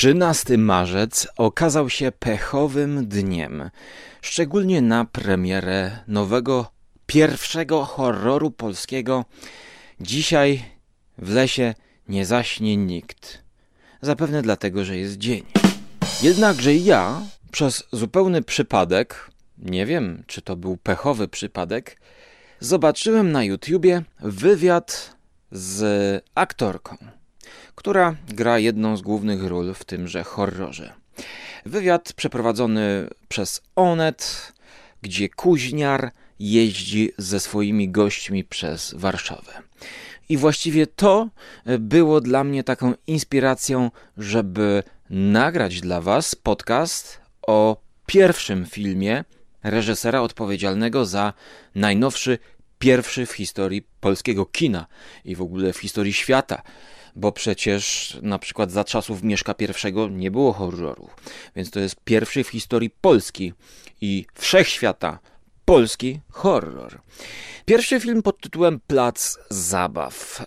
13 marzec okazał się pechowym dniem, szczególnie na premierę nowego, pierwszego horroru polskiego. Dzisiaj w lesie nie zaśnie nikt. Zapewne dlatego, że jest dzień. Jednakże ja przez zupełny przypadek, nie wiem czy to był pechowy przypadek, zobaczyłem na YouTubie wywiad z aktorką która gra jedną z głównych ról w tymże horrorze. Wywiad przeprowadzony przez Onet, gdzie kuźniar jeździ ze swoimi gośćmi przez Warszawę. I właściwie to było dla mnie taką inspiracją, żeby nagrać dla Was podcast o pierwszym filmie reżysera odpowiedzialnego za najnowszy, pierwszy w historii polskiego kina i w ogóle w historii świata bo przecież na przykład za czasów Mieszka I nie było horroru. Więc to jest pierwszy w historii Polski i wszechświata polski horror. Pierwszy film pod tytułem Plac Zabaw.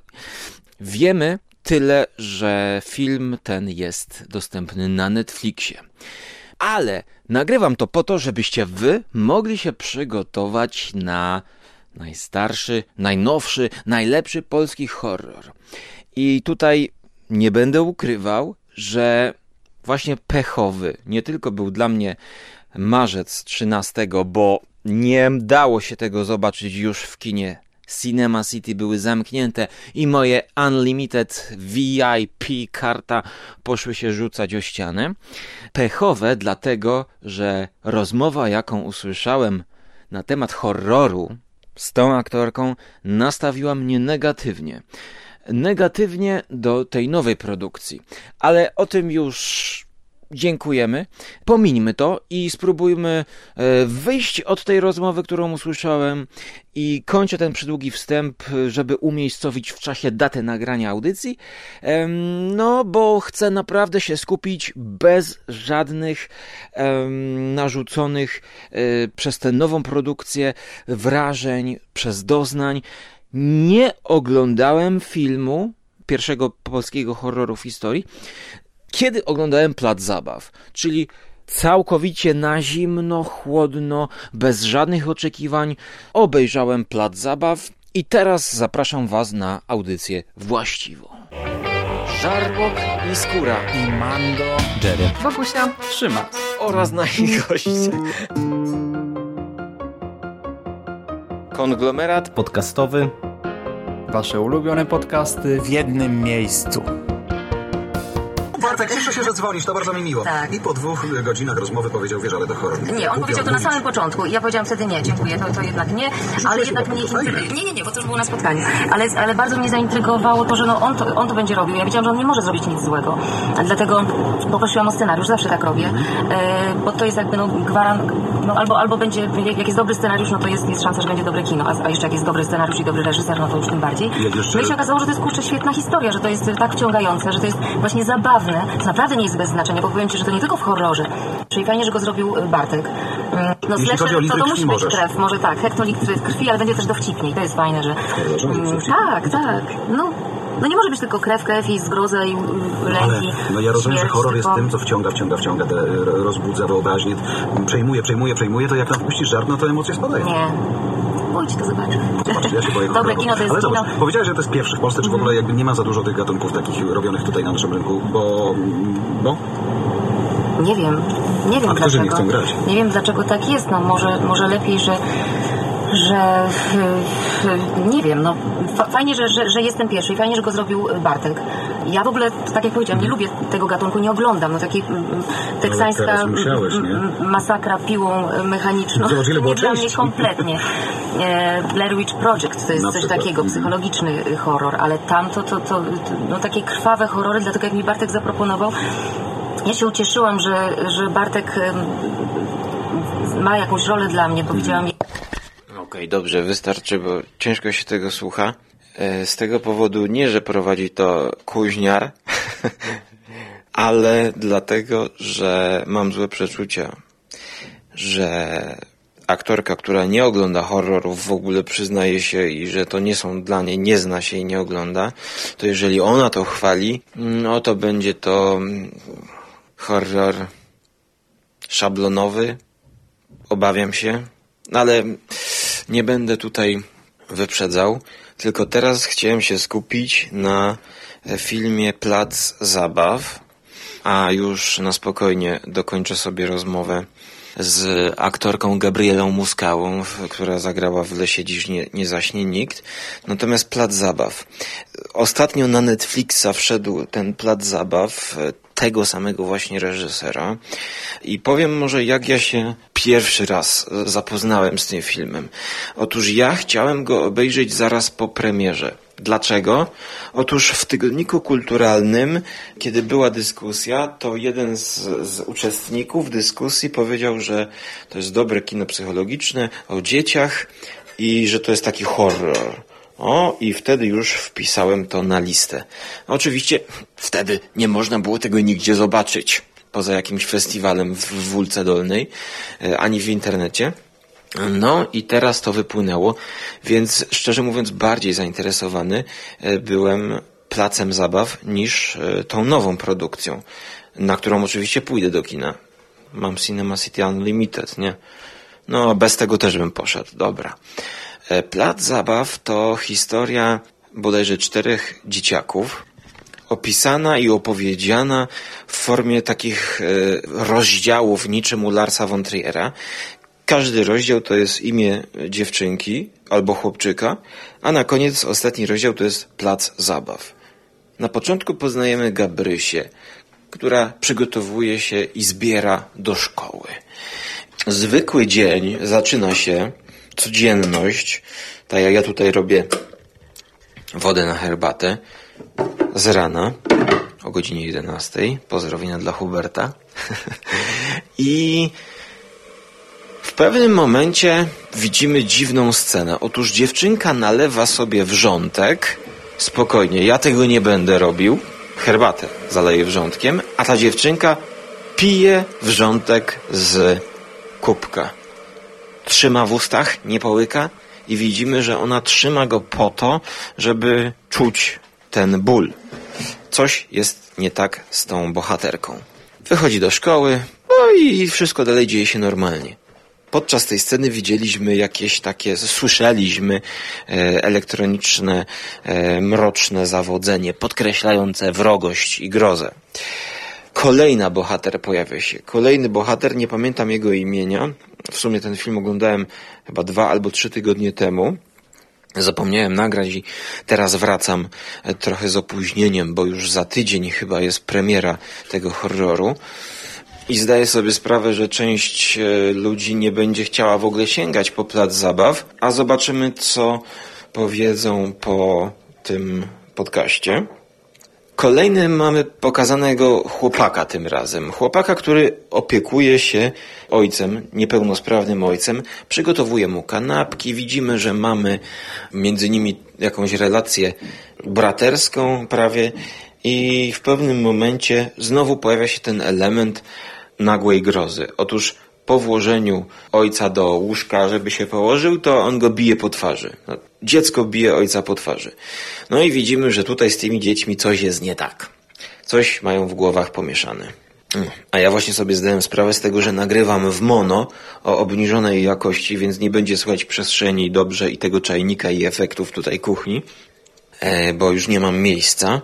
Wiemy tyle, że film ten jest dostępny na Netflixie. Ale nagrywam to po to, żebyście wy mogli się przygotować na najstarszy, najnowszy, najlepszy polski horror. I tutaj nie będę ukrywał, że właśnie pechowy nie tylko był dla mnie marzec 13, bo nie dało się tego zobaczyć już w kinie. Cinema City były zamknięte i moje Unlimited VIP karta poszły się rzucać o ścianę. Pechowe dlatego, że rozmowa, jaką usłyszałem na temat horroru z tą aktorką, nastawiła mnie negatywnie negatywnie do tej nowej produkcji. Ale o tym już dziękujemy. Pomińmy to i spróbujmy e, wyjść od tej rozmowy, którą usłyszałem i kończę ten przydługi wstęp, żeby umiejscowić w czasie datę nagrania audycji. No, bo chcę naprawdę się skupić bez żadnych narzuconych e, przez tę nową produkcję wrażeń, przez doznań nie oglądałem filmu pierwszego polskiego horroru w historii, kiedy oglądałem Plac Zabaw, czyli całkowicie na zimno, chłodno, bez żadnych oczekiwań obejrzałem Plac Zabaw i teraz zapraszam Was na audycję właściwą. Żarłok i Skóra i Mando, Jerry, Wokusia, Trzyma. Oraz nasi goście. Konglomerat podcastowy. Wasze ulubione podcasty w jednym miejscu. Bartek, cieszę się, że dzwonisz, to bardzo mi miło. Tak. I po dwóch godzinach rozmowy powiedział, wiesz, ale to horror. Nie, on powiedział to na samym początku i ja powiedziałam wtedy nie, dziękuję, to, to jednak nie, ale jednak mnie... Nie, nie, nie, bo to już było na spotkaniu. Ale, ale bardzo mnie zaintrygowało to, że no on, to, on to będzie robił. Ja wiedziałam, że on nie może zrobić nic złego. Dlatego poprosiłam o scenariusz, zawsze tak robię, e, bo to jest jakby no gwarant, no albo, albo będzie, jak jest dobry scenariusz, no to jest, jest szansa, że będzie dobre kino, a, a jeszcze jak jest dobry scenariusz i dobry reżyser, no to już tym bardziej. No i się okazało, że to jest kurczę świetna historia, że to jest tak wciągające, że to jest właśnie zabawne, to naprawdę nie jest bez znaczenia, bo powiem Ci, że to nie tylko w horrorze. Czyli fajnie, że go zrobił y, Bartek. Mm, no Jeśli o to, to musi możesz. być krew, może tak, hektolitry krwi, ale będzie też dowcipniej, to jest fajne, że... Mm, tak, tak, no... No nie może być tylko krew, krew i zgroza i lęki. Ale, no ja rozumiem, że horror jest tym, co wciąga, wciąga, wciąga, te, rozbudza wyobraźnię, przejmuje, przejmuje, przejmuje, to jak napuścisz żart, no to emocje spadają. Nie. Pójdź to zobacz. Zobacz, ja Dobre kino to jest Ale kino. zobacz, powiedziałeś, że to jest pierwszy w Polsce, czy w ogóle jakby nie ma za dużo tych gatunków takich robionych tutaj na naszym rynku, bo... bo? Nie wiem. Nie wiem dlaczego. nie chcą grać? Nie wiem dlaczego tak jest. No może, może lepiej, że że nie wiem, no fa- fajnie, że, że, że jestem pierwszy i fajnie, że go zrobił Bartek. Ja w ogóle, tak jak powiedziałam, nie lubię tego gatunku, nie oglądam. No takiej mm, teksańska mm, mm, masakra piłą mechaniczną. Zobacz, ile było nie dla mnie kompletnie. E, Blair Witch Project to jest Na coś przykład. takiego, Mhm. psychologiczny horror, ale tam to, to, to, to no, takie krwawe horrory, dlatego jak mi Bartek zaproponował, ja się ucieszyłam, że, że Bartek ma jakąś rolę dla mnie, bo widziałam Okej, dobrze, wystarczy, bo ciężko się tego słucha. E, Z tego powodu nie, że prowadzi to kuźniar, ale dlatego, że mam złe przeczucia, że aktorka, która nie ogląda horrorów, w ogóle przyznaje się i że to nie są dla niej, nie zna się i nie ogląda, to jeżeli ona to chwali, no to będzie to mm, horror szablonowy, obawiam się, ale nie będę tutaj wyprzedzał, tylko teraz chciałem się skupić na filmie Plac Zabaw, a już na spokojnie dokończę sobie rozmowę z aktorką Gabrielą Muskałą, która zagrała w Lesie Dziś nie, nie zaśnie nikt. Natomiast Plac Zabaw. Ostatnio na Netflixa wszedł ten Plac Zabaw tego samego właśnie reżysera i powiem może jak ja się pierwszy raz zapoznałem z tym filmem. Otóż ja chciałem go obejrzeć zaraz po premierze. Dlaczego? Otóż w tygodniku kulturalnym, kiedy była dyskusja, to jeden z, z, uczestników dyskusji powiedział, że to jest dobre kino psychologiczne o dzieciach i że to jest taki horror. O, i wtedy już wpisałem to na listę. Oczywiście wtedy nie można było tego nigdzie zobaczyć, poza jakimś festiwalem w Wólce Dolnej, e, ani w internecie. No i teraz to wypłynęło, więc szczerze mówiąc bardziej zainteresowany e, byłem placem zabaw niż e, tą nową produkcją, na którą oczywiście pójdę do kina. Mam Cinema City Unlimited, nie? No, bez tego też bym poszedł, dobra. E, plac zabaw to historia bodajże czterech dzieciaków, opisana i opowiedziana w formie takich rozdziałów niczym u Larsa von Triera, każdy rozdział to jest imię dziewczynki albo chłopczyka, a na koniec ostatni rozdział to jest plac zabaw. Na początku poznajemy Gabrysię, która przygotowuje się i zbiera do szkoły. Zwykły dzień zaczyna się, codzienność, tak jak ja tutaj robię wodę na herbatę, z rana o godzinie 11. Pozdrowienia dla Huberta. I w pewnym momencie widzimy dziwną scenę. Otóż dziewczynka nalewa sobie wrzątek. Spokojnie, ja tego nie będę robił. Herbatę zaleje wrzątkiem, a ta dziewczynka pije wrzątek z kubka. Trzyma w ustach, nie połyka i widzimy, że ona trzyma go po to, żeby czuć ten ból. Coś jest nie tak z tą bohaterką. Wychodzi do szkoły, no i wszystko dalej dzieje się normalnie podczas tej sceny widzieliśmy jakieś takie, słyszeliśmy e, elektroniczne, e, mroczne zawodzenie, podkreślające wrogość i grozę. Kolejna bohater pojawia się. Kolejny bohater, nie pamiętam jego imienia. W sumie ten film oglądałem chyba dwa albo trzy tygodnie temu. Zapomniałem nagrać i teraz wracam e, trochę z opóźnieniem, bo już za tydzień chyba jest premiera tego horroru. I zdaję sobie sprawę, że część e, ludzi nie będzie chciała w ogóle sięgać po plac zabaw, a zobaczymy, co powiedzą po tym podcaście. Kolejny mamy pokazanego chłopaka tym razem. Chłopaka, który opiekuje się ojcem, niepełnosprawnym ojcem, przygotowuje mu kanapki. Widzimy, że mamy między nimi jakąś relację braterską prawie i w pewnym momencie znowu pojawia się ten element nagłej grozy. Otóż po włożeniu ojca do łóżka, żeby się położył, to on go bije po twarzy. No, dziecko bije ojca po twarzy. No i widzimy, że tutaj z tymi dziećmi coś jest nie tak. Coś mają w głowach pomieszane. Mm. A ja właśnie sobie zdałem sprawę z tego, że nagrywam w mono o obniżonej jakości, więc nie będzie słychać przestrzeni dobrze i tego czajnika i efektów tutaj kuchni, e, bo już nie mam miejsca.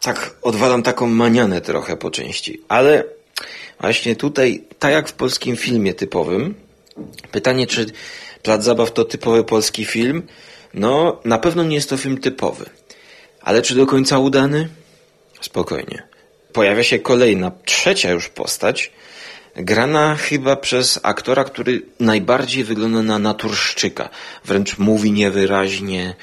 Tak odwalam taką manianę trochę po części, ale Właśnie tutaj, tak jak w polskim filmie typowym, pytanie, czy Plac Zabaw to typowy polski film? No, na pewno nie jest to film typowy. Ale czy do końca udany? Spokojnie. Pojawia się kolejna, trzecia już postać, grana chyba przez aktora, który najbardziej wygląda na naturszczyka. Wręcz mówi niewyraźnie,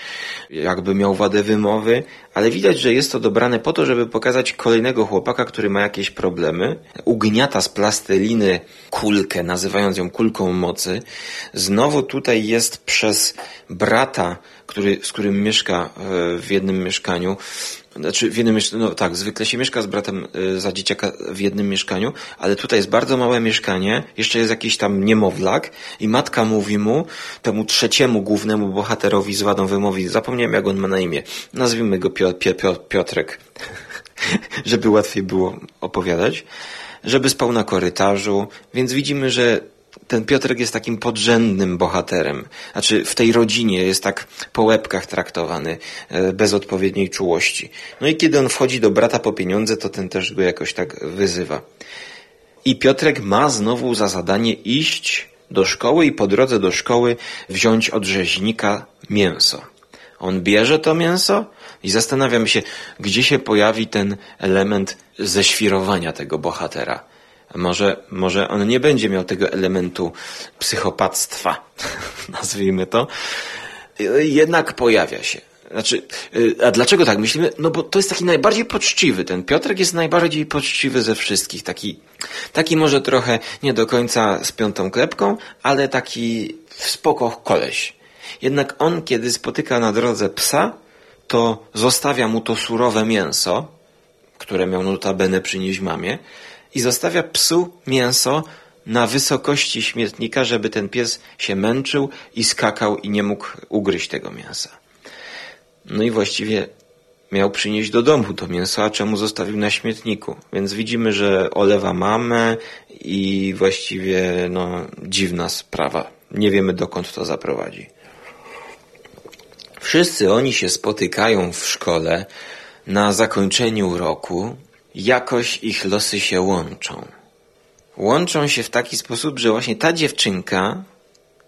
jakby miał wadę wymowy, ale widać, że jest to dobrane po to, żeby pokazać kolejnego chłopaka, który ma jakieś problemy. Ugniata z plasteliny kulkę, nazywając ją kulką mocy. Znowu tutaj jest przez brata, który, z którym mieszka e, w jednym mieszkaniu, znaczy w jednym no tak, zwykle się mieszka z bratem y, za dzieciaka w jednym mieszkaniu, ale tutaj jest bardzo małe mieszkanie, jeszcze jest jakiś tam niemowlak i matka mówi mu, temu trzeciemu głównemu bohaterowi z wadą wymowy, zapomniałem jak on ma na imię, nazwijmy go Pio, Pio, Pio, Piotrek. żeby łatwiej było opowiadać, żeby spał na korytarzu, więc widzimy, że ten Piotrek jest takim podrzędnym bohaterem. Znaczy w tej rodzinie jest tak po łebkach traktowany, e, bez odpowiedniej czułości. No i kiedy on wchodzi do brata po pieniądze, to ten też go jakoś tak wyzywa. I Piotrek ma znowu za zadanie iść do szkoły i po drodze do szkoły wziąć od rzeźnika mięso. On bierze to mięso i zastanawiam się, gdzie się pojawi ten element ześwirowania tego bohatera. Może, może on nie będzie miał tego elementu psychopatstwa, nazwijmy to. Jednak pojawia się. Znaczy, y, a dlaczego tak myślimy? No bo to jest taki najbardziej poczciwy. Ten Piotrek jest najbardziej poczciwy ze wszystkich. Taki, taki może trochę nie do końca z piątą klepką, ale taki w spoko koleś. Jednak on, kiedy spotyka na drodze psa, to zostawia mu to surowe mięso, które miał notabene przynieść mamie, i zostawia psu mięso na wysokości śmietnika, żeby ten pies się męczył i skakał i nie mógł ugryźć tego mięsa. No i właściwie miał przynieść do domu to mięso, a czemu zostawił na śmietniku? Więc widzimy, że olewa mamę i właściwie no, dziwna sprawa. Nie wiemy dokąd to zaprowadzi. Wszyscy oni się spotykają w szkole na zakończeniu roku. Jakoś ich losy się łączą. Łączą się w taki sposób, że właśnie ta dziewczynka,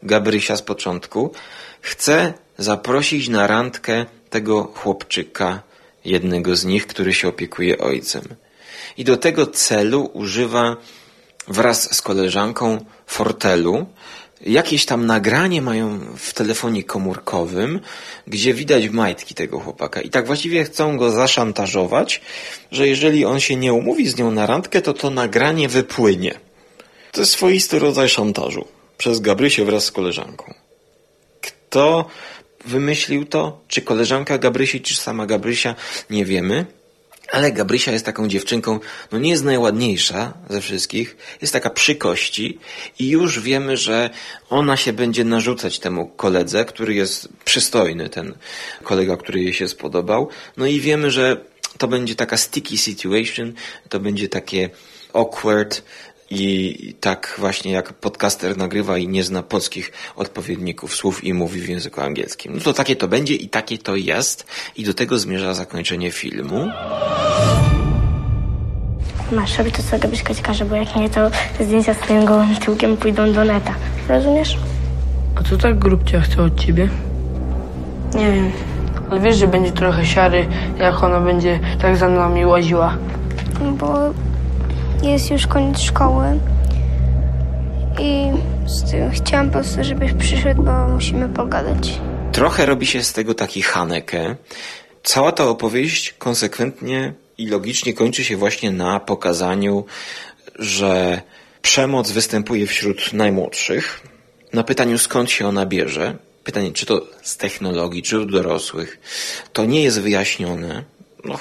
Gabrysia z początku, chce zaprosić na randkę tego chłopczyka, jednego z nich, który się opiekuje ojcem. I do tego celu używa wraz z koleżanką fortelu, jakieś tam nagranie mają w telefonie komórkowym, gdzie widać majtki tego chłopaka. I tak właściwie chcą go zaszantażować, że jeżeli on się nie umówi z nią na randkę, to to nagranie wypłynie. To jest swoisty rodzaj szantażu przez Gabrysię wraz z koleżanką. Kto wymyślił to? Czy koleżanka Gabrysi, czy sama Gabrysia? Nie wiemy. Ale Gabrysia jest taką dziewczynką, no nie jest najładniejsza ze wszystkich, jest taka przy kości i już wiemy, że ona się będzie narzucać temu koledze, który jest przystojny, ten kolega, który jej się spodobał. No i wiemy, że to będzie taka sticky situation, to będzie takie awkward, i tak właśnie jak podcaster nagrywa i nie zna polskich odpowiedników słów i mówi w języku angielskim. No to takie to będzie i takie to jest i do tego zmierza zakończenie filmu. Masz robić to, co Gabriszka ci każe, bo jak nie, to zdjęcia z twoim gołym tyłkiem pójdą do neta. Rozumiesz? A co tak grubcia chce od ciebie? Nie wiem. Ale wiesz, że będzie trochę siary, jak ona będzie tak za nami łaziła. Bo jest już koniec szkoły i chciałam po prostu, żebyś przyszedł, bo musimy pogadać. Trochę robi się z tego taki Haneke. Cała ta opowieść konsekwentnie i logicznie kończy się właśnie na pokazaniu, że przemoc występuje wśród najmłodszych. Na pytaniu skąd się ona bierze, pytanie czy to z technologii, czy od dorosłych, to nie jest wyjaśnione. No,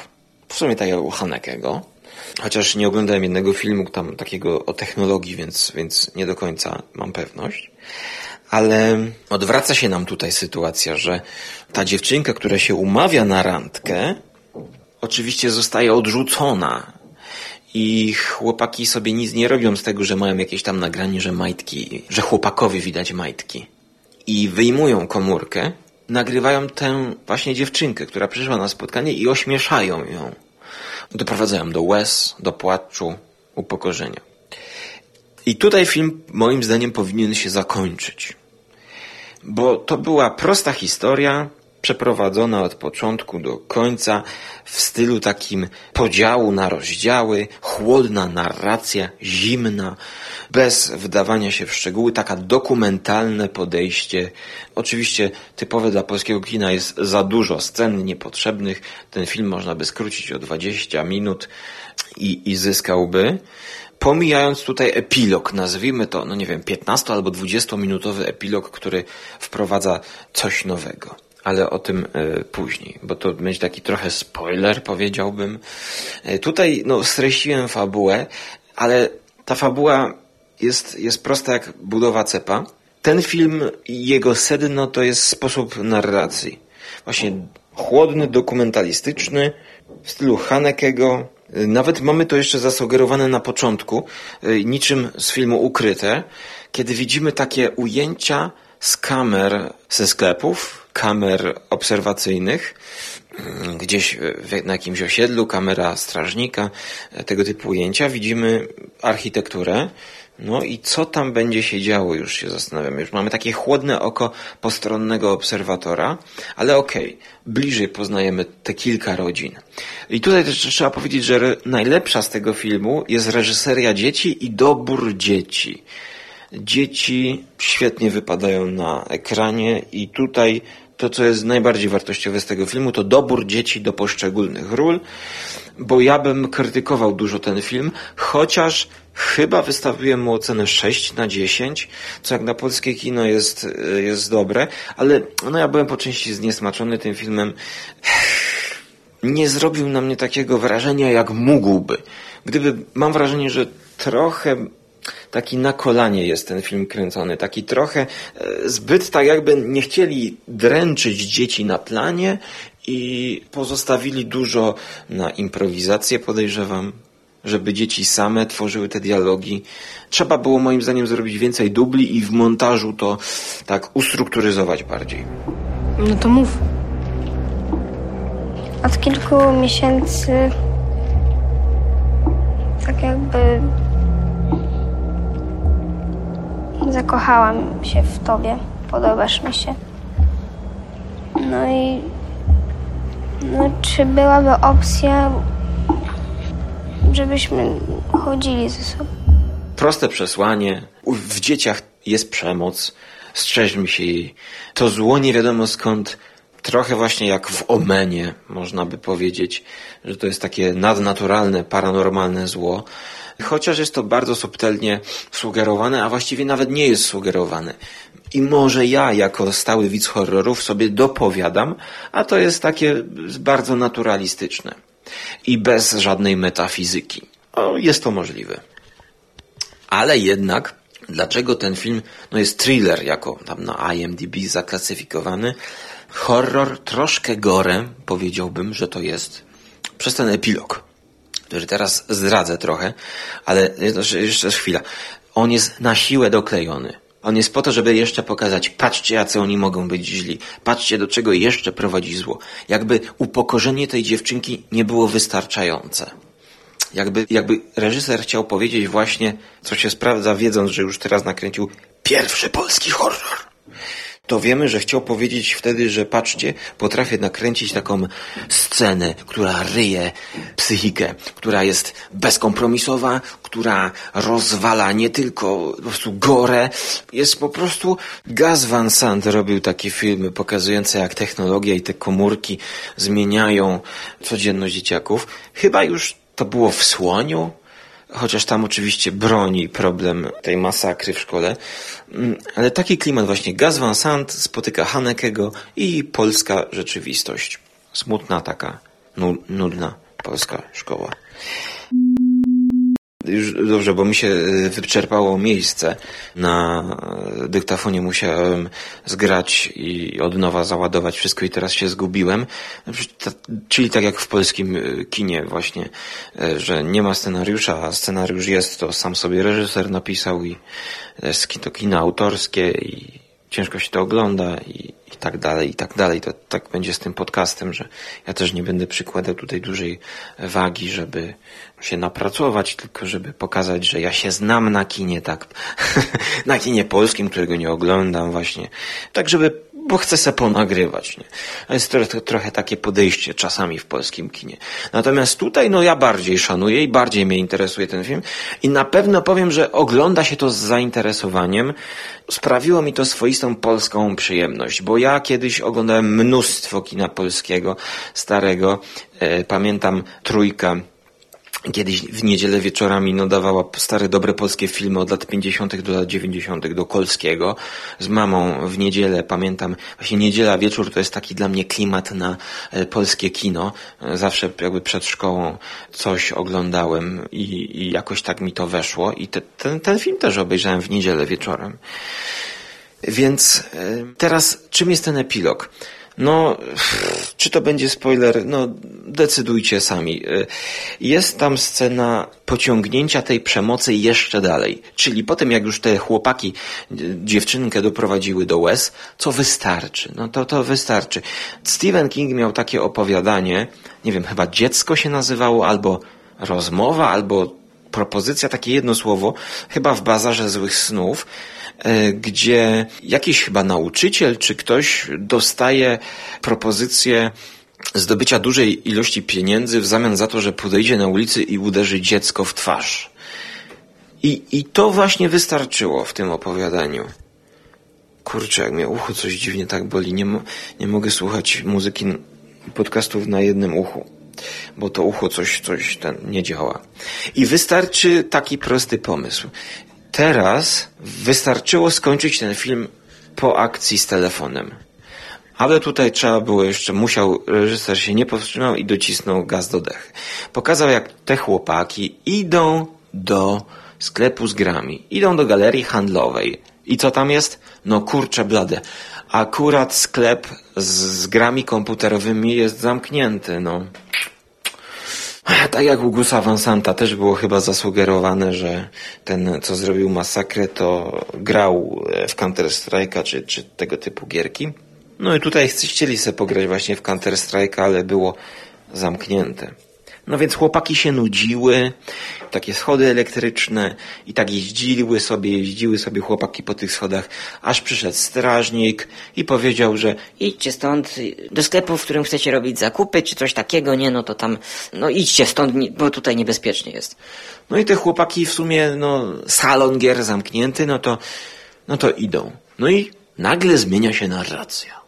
w sumie tak jak u Hanekego. Chociaż nie oglądałem jednego filmu tam takiego o technologii, więc, więc nie do końca mam pewność. Ale odwraca się nam tutaj sytuacja, że ta dziewczynka, która się umawia na randkę, oczywiście zostaje odrzucona. I chłopaki sobie nic nie robią z tego, że mają jakieś tam nagranie, że majtki, że chłopakowi widać majtki. I wyjmują komórkę, nagrywają tę właśnie dziewczynkę, która przyszła na spotkanie i ośmieszają ją doprowadzają do łez, do płaczu, upokorzenia. I tutaj film moim zdaniem powinien się zakończyć. Bo to była prosta historia, przeprowadzona od początku do końca w stylu takim podziału na rozdziały, chłodna narracja, zimna, bez wdawania się w szczegóły, taka dokumentalne podejście. Oczywiście typowe dla polskiego kina jest za dużo scen niepotrzebnych. Ten film można by skrócić o 20 minut i, i zyskałby. Pomijając tutaj epilog, nazwijmy to, no nie wiem, 15 albo 20 minutowy epilog, który wprowadza coś nowego ale o tym y, później, bo to będzie taki trochę spoiler, powiedziałbym. Y, tutaj no, streściłem fabułę, ale ta fabuła jest, jest prosta jak budowa cepa. Ten film i jego sedno to jest sposób narracji. Właśnie chłodny, dokumentalistyczny, w stylu Hanekego. Y, Nawet mamy to jeszcze zasugerowane na początku, niczym z filmu Ukryte, kiedy widzimy takie ujęcia z kamer ze sklepów, kamer obserwacyjnych, mm, gdzieś na jakimś osiedlu, kamera strażnika, e, tego typu ujęcia. Widzimy architekturę. No i co tam będzie się działo, już się zastanawiam. Już mamy takie chłodne oko postronnego obserwatora, ale okej, bliżej poznajemy te kilka rodzin. I tutaj też trzeba powiedzieć, że najlepsza z tego filmu jest reżyseria dzieci i dobór dzieci. Dzieci świetnie wypadają na ekranie i tutaj to, co jest najbardziej wartościowe z tego filmu, to dobór dzieci do poszczególnych ról, bo ja bym krytykował dużo ten film, chociaż chyba wystawiłem mu ocenę 6 na 10, co jak na polskie kino jest, jest dobre, ale no ja byłem po części zniesmaczony tym filmem nie zrobił na mnie takiego wrażenia, jak mógłby. Gdyby, mam wrażenie, że trochę taki na kolanie jest ten film kręcony, taki trochę e, zbyt tak jakby nie chcieli dręczyć dzieci na planie i pozostawili dużo na improwizację, podejrzewam, żeby dzieci same tworzyły te dialogi. Trzeba było moim zdaniem zrobić więcej dubli i w montażu to tak ustrukturyzować bardziej. No to mów. Od kilku miesięcy tak jakby zakochałam się w tobie. Podobasz mi się. No i no, czy byłaby opcja, żebyśmy chodzili ze sobą? proste przesłanie. W dzieciach jest przemoc. Strzeżmy się jej. To zło nie wiadomo skąd. Trochę właśnie jak w Omenie, można by powiedzieć, że to jest takie nadnaturalne, paranormalne zło. Chociaż jest to bardzo subtelnie sugerowane, a właściwie nawet nie jest sugerowane. I może ja, jako stały widz horrorów, sobie dopowiadam, a to jest takie bardzo naturalistyczne. I bez żadnej metafizyki. O, jest to możliwe. Ale jednak, dlaczego ten film no jest thriller, jako tam na IMDb zaklasyfikowany? Horror, troszkę gore, powiedziałbym, że to jest, przez ten epilog, który teraz zdradzę trochę, ale jeszcze- jeszcze chwila. On jest na siłę doklejony. On jest po to, żeby jeszcze pokazać, patrzcie, jacy oni mogą być źli. Patrzcie, do czego jeszcze prowadzi zło. Jakby upokorzenie tej dziewczynki nie było wystarczające. Jakby, jakby reżyser chciał powiedzieć właśnie, co się sprawdza, wiedząc, że już teraz nakręcił pierwszy polski horror. To wiemy, że chciał powiedzieć wtedy, że patrzcie, potrafię nakręcić taką scenę, która ryje psychikę, która jest bezkompromisowa, która rozwala nie tylko po prostu gorę, jest po prostu... Gaz Van Sant robił takie filmy pokazujące, jak technologia i te komórki zmieniają codzienność dzieciaków. Chyba już to było w Słoniu, chociaż tam oczywiście broni problem tej masakry w szkole. Mm, Ale taki klimat właśnie. Gaz Van Sant spotyka Hanekego i polska rzeczywistość. Smutna taka, nu- nudna polska szkoła. Już dobrze, bo mi się y, wyczerpało miejsce. Na y, dyktafonie musiałem zgrać i od nowa załadować wszystko i teraz się zgubiłem. Czyli tak jak w polskim y, kinie właśnie, że nie ma scenariusza, a scenariusz jest, to sam sobie reżyser napisał i to kino autorskie i ciężko się to ogląda i, i tak dalej, i tak dalej. To tak będzie z tym podcastem, że ja też nie będę przykładał tutaj dużej wagi, żeby się napracować, tylko żeby pokazać, że ja się znam na kinie, tak, na kinie polskim, którego nie oglądam właśnie, tak żeby bo chcę se ponagrywać. Nie? A jest trochę, trochę takie podejście czasami w polskim kinie. Natomiast tutaj, no ja bardziej szanuję i bardziej mnie interesuje ten film i na pewno powiem, że ogląda się to z zainteresowaniem. Sprawiło mi to swoistą polską przyjemność, bo ja kiedyś oglądałem mnóstwo kina polskiego, starego. E, pamiętam Trójka, Kiedyś w niedzielę wieczorami nadawała stare, dobre polskie filmy od lat 50. do lat 90. do Kolskiego. Z mamą w niedzielę, pamiętam, właśnie niedziela wieczór to jest taki dla mnie klimat na e, polskie kino. E, Zawsze jakby przed szkołą coś oglądałem i, i jakoś tak mi to weszło. I te, ten, ten film też obejrzałem w niedzielę wieczorem. Więc e, teraz czym jest ten epilog? No, czy to będzie spoiler? No, decydujcie sami. Y, Jest tam scena pociągnięcia tej przemocy jeszcze dalej. Czyli po tym, jak już te chłopaki y, dziewczynkę doprowadziły do łez, co wystarczy? No to to wystarczy. Stephen King miał takie opowiadanie, nie wiem, chyba dziecko się nazywało, albo rozmowa, albo propozycja, takie jedno słowo, chyba w bazarze złych snów, gdzie jakiś chyba nauczyciel czy ktoś dostaje propozycję zdobycia dużej ilości pieniędzy w zamian za to, że podejdzie na ulicy i uderzy dziecko w twarz. I, I to właśnie wystarczyło w tym opowiadaniu. Kurczę, jak mnie ucho coś dziwnie tak boli. Nie, mo- nie mogę słuchać muzyki podcastów na jednym uchu, bo to ucho coś, coś ten nie działa. I wystarczy taki prosty pomysł. Teraz wystarczyło skończyć ten film po akcji z telefonem. Ale tutaj trzeba było jeszcze, musiał, reżyser się nie powstrzymał i docisnął gaz do dechy. Pokazał, jak te chłopaki idą do sklepu z grami, idą do galerii handlowej. I co tam jest? No kurcze blade. Akurat sklep z, z grami komputerowymi jest zamknięty, no. Tak jak u Gusa Van Santa też było chyba zasugerowane, że ten, co zrobił masakrę, to grał e, w Counter Strike'a czy, czy tego typu gierki. No i tutaj chcieli sobie pograć właśnie w Counter Strike'a, ale było zamknięte. No więc chłopaki się nudziły, takie schody elektryczne i tak jeździły sobie, jeździły sobie chłopaki po tych schodach, aż przyszedł strażnik i powiedział, że Idźcie stąd do sklepu, w którym chcecie robić zakupy, czy coś takiego, nie, no to tam, no idźcie stąd, bo tutaj niebezpiecznie jest. No i te chłopaki w sumie, no, salon gier zamknięty, no to, no to idą. No i nagle zmienia się narracja.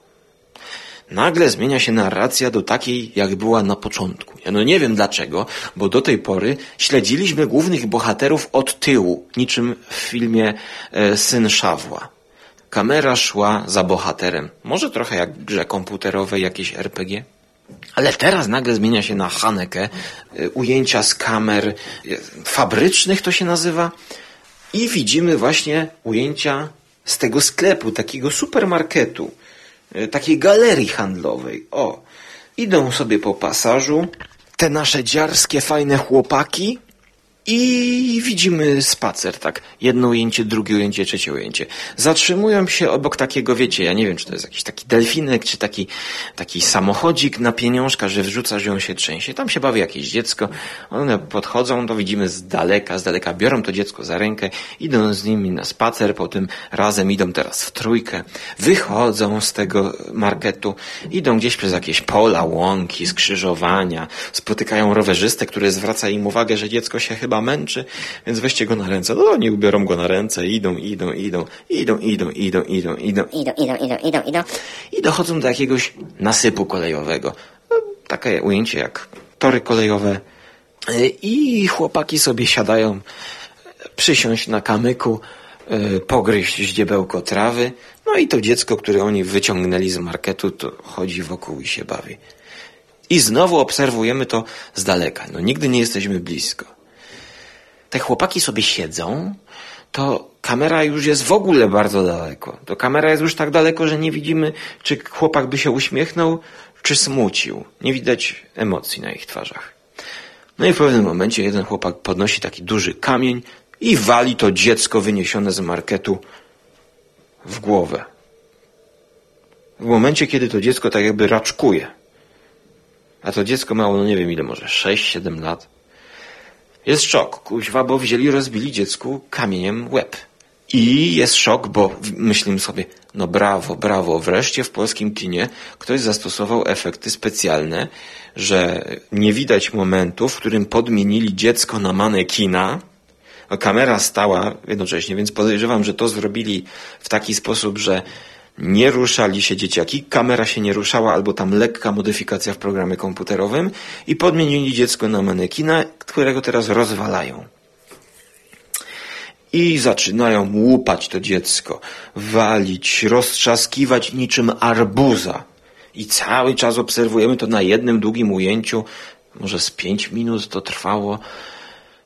Nagle zmienia się narracja do takiej, jak była na początku. Ja no nie wiem dlaczego, bo do tej pory śledziliśmy głównych bohaterów od tyłu, niczym w filmie e, Syn Szawła. Kamera szła za bohaterem. Może trochę jak w grze komputerowej, jakieś RPG? Ale teraz nagle zmienia się na Haneke, y, ujęcia z kamer y, fabrycznych to się nazywa i widzimy właśnie ujęcia z tego sklepu, takiego supermarketu, takiej galerii handlowej. O, idą sobie po pasażu te nasze dziarskie, fajne chłopaki i widzimy spacer, tak. Jedno ujęcie, drugie ujęcie, trzecie ujęcie. Zatrzymują się obok takiego, wiecie, ja nie wiem, czy to jest jakiś taki delfinek, czy taki, taki samochodzik na pieniążka, że wrzuca, że on się trzęsie. Tam się bawi jakieś dziecko. One podchodzą, to widzimy z daleka, z daleka, biorą to dziecko za rękę, idą z nimi na spacer, potem razem idą teraz w trójkę, wychodzą z tego marketu, idą gdzieś przez jakieś pola, łąki, skrzyżowania, spotykają rowerzystę, który zwraca im uwagę, że dziecko się chyba męczy, więc weźcie go na ręce. No oni ubiorą go na ręce, idą, idą, idą, idą, idą, idą, idą, idą. Idą, idą, idą, idą, idą. I dochodzą do jakiegoś nasypu kolejowego. No, Takie ujęcie jak tory kolejowe. I chłopaki sobie siadają, przysiąść na kamyku, y, pogryźć ździebełko trawy. No i to dziecko, które oni wyciągnęli z marketu, to chodzi wokół i się bawi. I znowu obserwujemy to z daleka. No nigdy nie jesteśmy blisko. Te chłopaki sobie siedzą, to kamera już jest w ogóle bardzo daleko. To kamera jest już tak daleko, że nie widzimy, czy chłopak by się uśmiechnął, czy smucił. Nie widać emocji na ich twarzach. No i w pewnym momencie jeden chłopak podnosi taki duży kamień i wali to dziecko wyniesione z marketu w głowę. W momencie, kiedy to dziecko tak jakby raczkuje. A to dziecko miało, no nie wiem ile, może 6-7 lat. Jest szok, kuźwa, bo wzięli, rozbili dziecku kamieniem łeb. I jest szok, bo myślimy sobie, no brawo, brawo, wreszcie w polskim kinie ktoś zastosował efekty specjalne, że nie widać momentu, w którym podmienili dziecko na manekina, kamera stała jednocześnie, więc podejrzewam, że to zrobili w taki sposób, że nie ruszali się dzieciaki, kamera się nie ruszała, albo tam lekka modyfikacja w programie komputerowym i podmienili dziecko na manekina, którego teraz rozwalają. I zaczynają łupać to dziecko, walić, roztrzaskiwać niczym arbuza. I cały czas obserwujemy to na jednym długim ujęciu, może z pięć minut to trwało.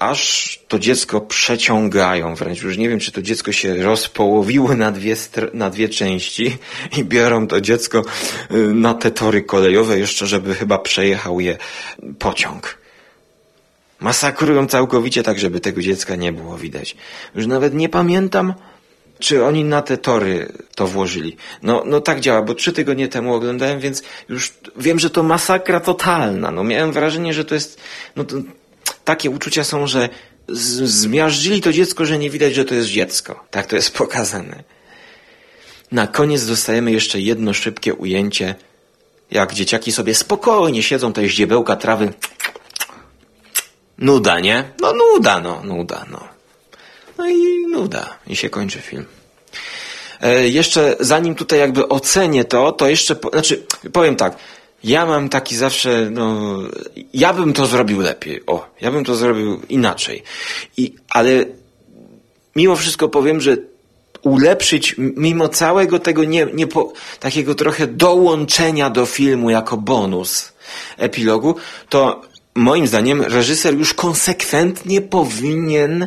Aż to dziecko przeciągają wręcz. Już nie wiem, czy to dziecko się rozpołowiło na dwie, na dwie części i biorą to dziecko y, na te tory kolejowe jeszcze, żeby chyba przejechał je pociąg. Masakrują całkowicie tak, żeby tego dziecka nie było widać. Już nawet nie pamiętam, czy oni na te tory to włożyli. No, no tak działa, bo trzy tygodnie temu oglądałem, więc już wiem, że to masakra totalna. No miałem wrażenie, że to jest, no to, takie uczucia są, że zmiażdżyli to dziecko, że nie widać, że to jest dziecko. Tak to jest pokazane. Na koniec dostajemy jeszcze jedno szybkie ujęcie, jak dzieciaki sobie spokojnie siedzą, te ździebełka trawy. Nuda, nie? No nuda, no, nuda, no. No i nuda. I się kończy film. E, jeszcze zanim tutaj jakby ocenię to, to jeszcze, po, znaczy powiem tak, ja mam taki zawsze, no, ja bym to zrobił lepiej. O, ja bym to zrobił inaczej. I, ale mimo wszystko powiem, że ulepszyć, mimo całego tego nie, nie po, takiego trochę dołączenia do filmu jako bonus epilogu, to moim zdaniem reżyser już konsekwentnie powinien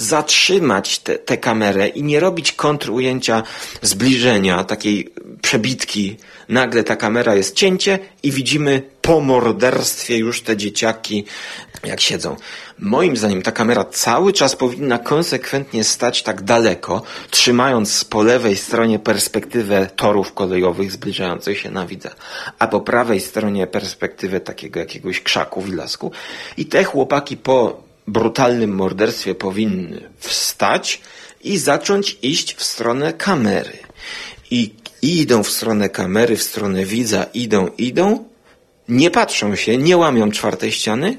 zatrzymać tę kamerę i nie robić kontrujęcia zbliżenia, takiej przebitki. Nagle ta kamera jest cięcie i widzimy po morderstwie już te dzieciaki, jak siedzą. Moim zdaniem ta kamera cały czas powinna konsekwentnie stać tak daleko, trzymając po lewej stronie perspektywę torów kolejowych zbliżających się na widza, a po prawej stronie perspektywę takiego jakiegoś krzaku w lasku. I te chłopaki po brutalnym morderstwie powinny wstać i zacząć iść w stronę kamery. I, idą w stronę kamery, w stronę widza, idą, idą, nie patrzą się, nie łamią czwartej ściany,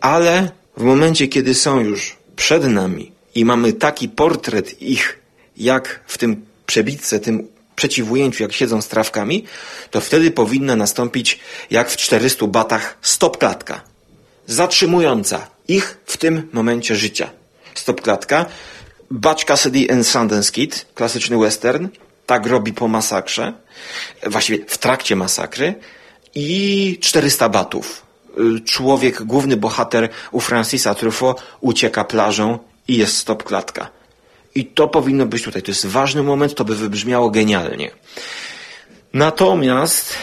ale w momencie, kiedy są już przed nami i mamy taki portret ich, jak w tym przebitce, tym przeciwujęciu, jak siedzą z trawkami, to wtedy powinna nastąpić, jak w 400 batach, stop klatka. Zatrzymująca ich w tym momencie życia. Stop klatka. Butch Cassidy and Sundance Kid, klasyczny western, tak robi po masakrze, właściwie w trakcie masakry i 400 batów. Człowiek, główny bohater u Francisa Truffaut ucieka plażą i jest stop klatka. I to powinno być tutaj. To jest ważny moment, to by wybrzmiało genialnie. Natomiast,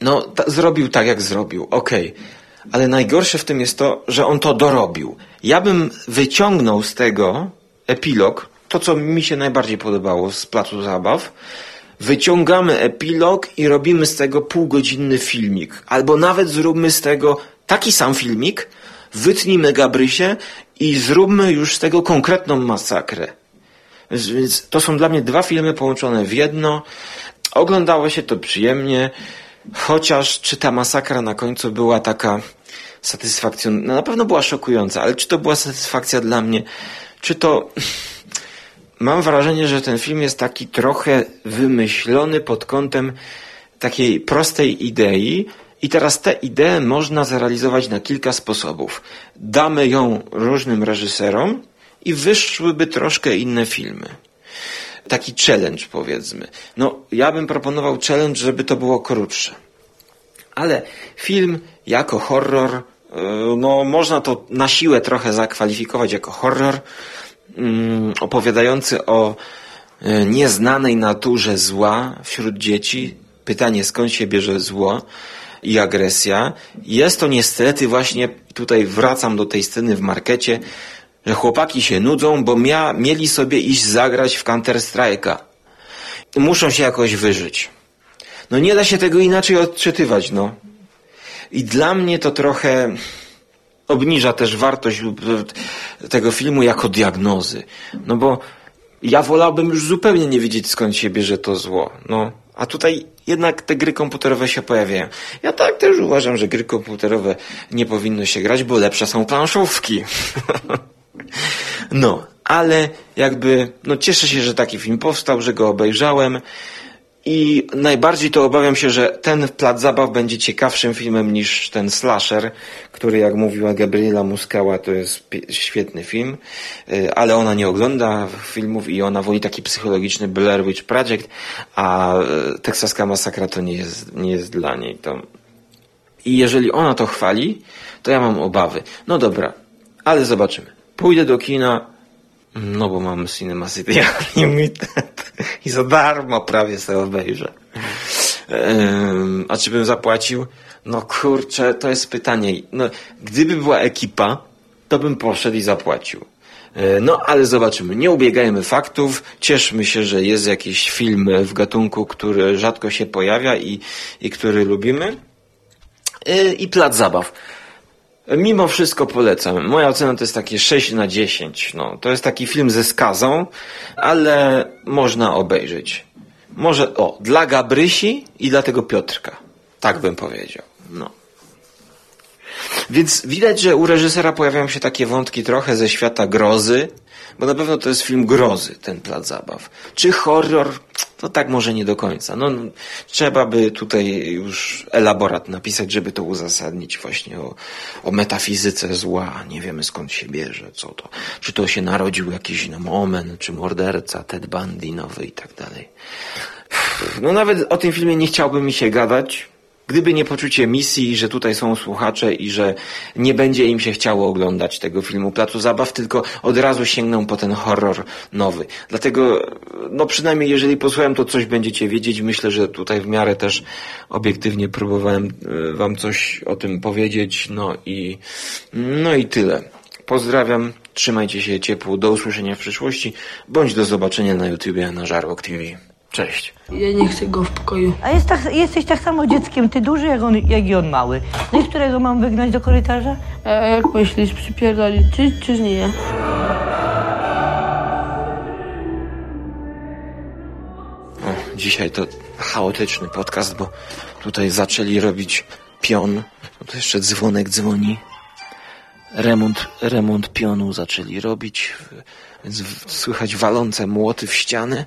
no, zrobił tak, jak zrobił. Okej. Okay ale najgorsze w tym jest to, że on to dorobił. Ja bym wyciągnął z tego epilog, to co mi się najbardziej podobało z placu zabaw. Wyciągamy epilog i robimy z tego półgodzinny filmik. Albo nawet zróbmy z tego taki sam filmik, wytnijmy Gabrysie i zróbmy już z tego konkretną masakrę. Więc to są dla mnie dwa filmy połączone w jedno. Oglądało się to przyjemnie. Chociaż czy ta masakra na końcu była taka satysfakcjonująca, no na pewno była szokująca, ale czy to była satysfakcja dla mnie, czy to... Mam wrażenie, że ten film jest taki trochę wymyślony pod kątem takiej prostej idei, i teraz tę ideę można zrealizować na kilka sposobów. Damy ją różnym reżyserom i wyszłyby troszkę inne filmy taki challenge powiedzmy. No, ja bym proponował challenge, żeby to było krótsze. Ale film jako horror, no można to na siłę trochę zakwalifikować jako horror, mm, opowiadający o e, nieznanej naturze zła wśród dzieci. Pytanie, skąd się bierze zło i agresja. Jest to niestety właśnie, tutaj wracam do tej sceny w markecie, że chłopaki się nudzą, bo mia, mieli sobie iść zagrać w Counter-Strike'a. Muszą się jakoś wyżyć. No nie da się tego inaczej odczytywać, no. I dla mnie to trochę obniża też wartość tego filmu jako diagnozy. No bo ja wolałbym już zupełnie nie wiedzieć skąd się bierze to zło. No, a tutaj jednak te gry komputerowe się pojawiają. Ja tak też uważam, że gry komputerowe nie powinno się grać, bo lepsze są planszówki. No, ale jakby, no cieszę się, że taki film powstał, że go obejrzałem i najbardziej to obawiam się, że ten plac zabaw będzie ciekawszym filmem niż ten slasher, który jak mówiła Gabriela Muskała to jest świetny film, y, ale ona nie ogląda filmów i ona woli taki psychologiczny Blair Witch Project, a y, teksaska masakra to nie jest, nie jest dla niej. To... I jeżeli ona to chwali, to ja mam obawy. No dobra, ale zobaczymy. Pójdę do kina, no bo mam Cinema City Unlimited i za darmo prawie sobie obejrzę. Ehm, a czy bym zapłacił? No kurczę, to jest pytanie. No, gdyby była ekipa, to bym poszedł i zapłacił. E, No, ale zobaczymy. Nie ubiegajmy faktów. Cieszmy się, że jest jakiś film w gatunku, który rzadko się pojawia i, i który lubimy. E, I plac zabaw. Mimo wszystko polecam. Moja ocena to jest takie 6 na 10. No, to jest taki film ze skazą, ale można obejrzeć. Może, o, dla Gabrysi i dla tego Piotrka. Tak bym powiedział. No. Więc widać, że u reżysera pojawiają się takie wątki trochę ze świata grozy, bo na pewno to jest film grozy, ten plac zabaw. Czy horror? To tak może nie do końca. No, trzeba by tutaj już elaborat napisać, żeby to uzasadnić właśnie o, o metafizyce zła. Nie wiemy skąd się bierze, co to. Czy to się narodził jakiś no, omen, czy morderca, Ted Bundy nowy i tak dalej. No nawet o tym filmie nie chciałby mi się gadać, gdyby nie poczucie misji, że tutaj są słuchacze i że nie będzie im się chciało oglądać tego filmu Placu Zabaw, tylko od razu sięgną po ten horror nowy. Dlatego, no przynajmniej jeżeli posłuchałem, to coś będziecie wiedzieć. Myślę, że tutaj w miarę też obiektywnie próbowałem e, wam coś o tym powiedzieć. No i, no i tyle. Pozdrawiam, trzymajcie się ciepło, do usłyszenia w przyszłości, bądź do zobaczenia na YouTubie na Żarłok TV. Cześć. Ja nie chcę go w pokoju. A jest tak, jesteś tak samo dzieckiem, ty duży, jak, on, jak i on mały. No i którego mam wygnać do korytarza? A jak myślisz, przypierdolić czy, czy nie? O, dzisiaj to chaotyczny podcast, bo tutaj zaczęli robić pion. No to jeszcze dzwonek dzwoni. Remont, remont pionu zaczęli robić, więc słychać walące młoty w ściany.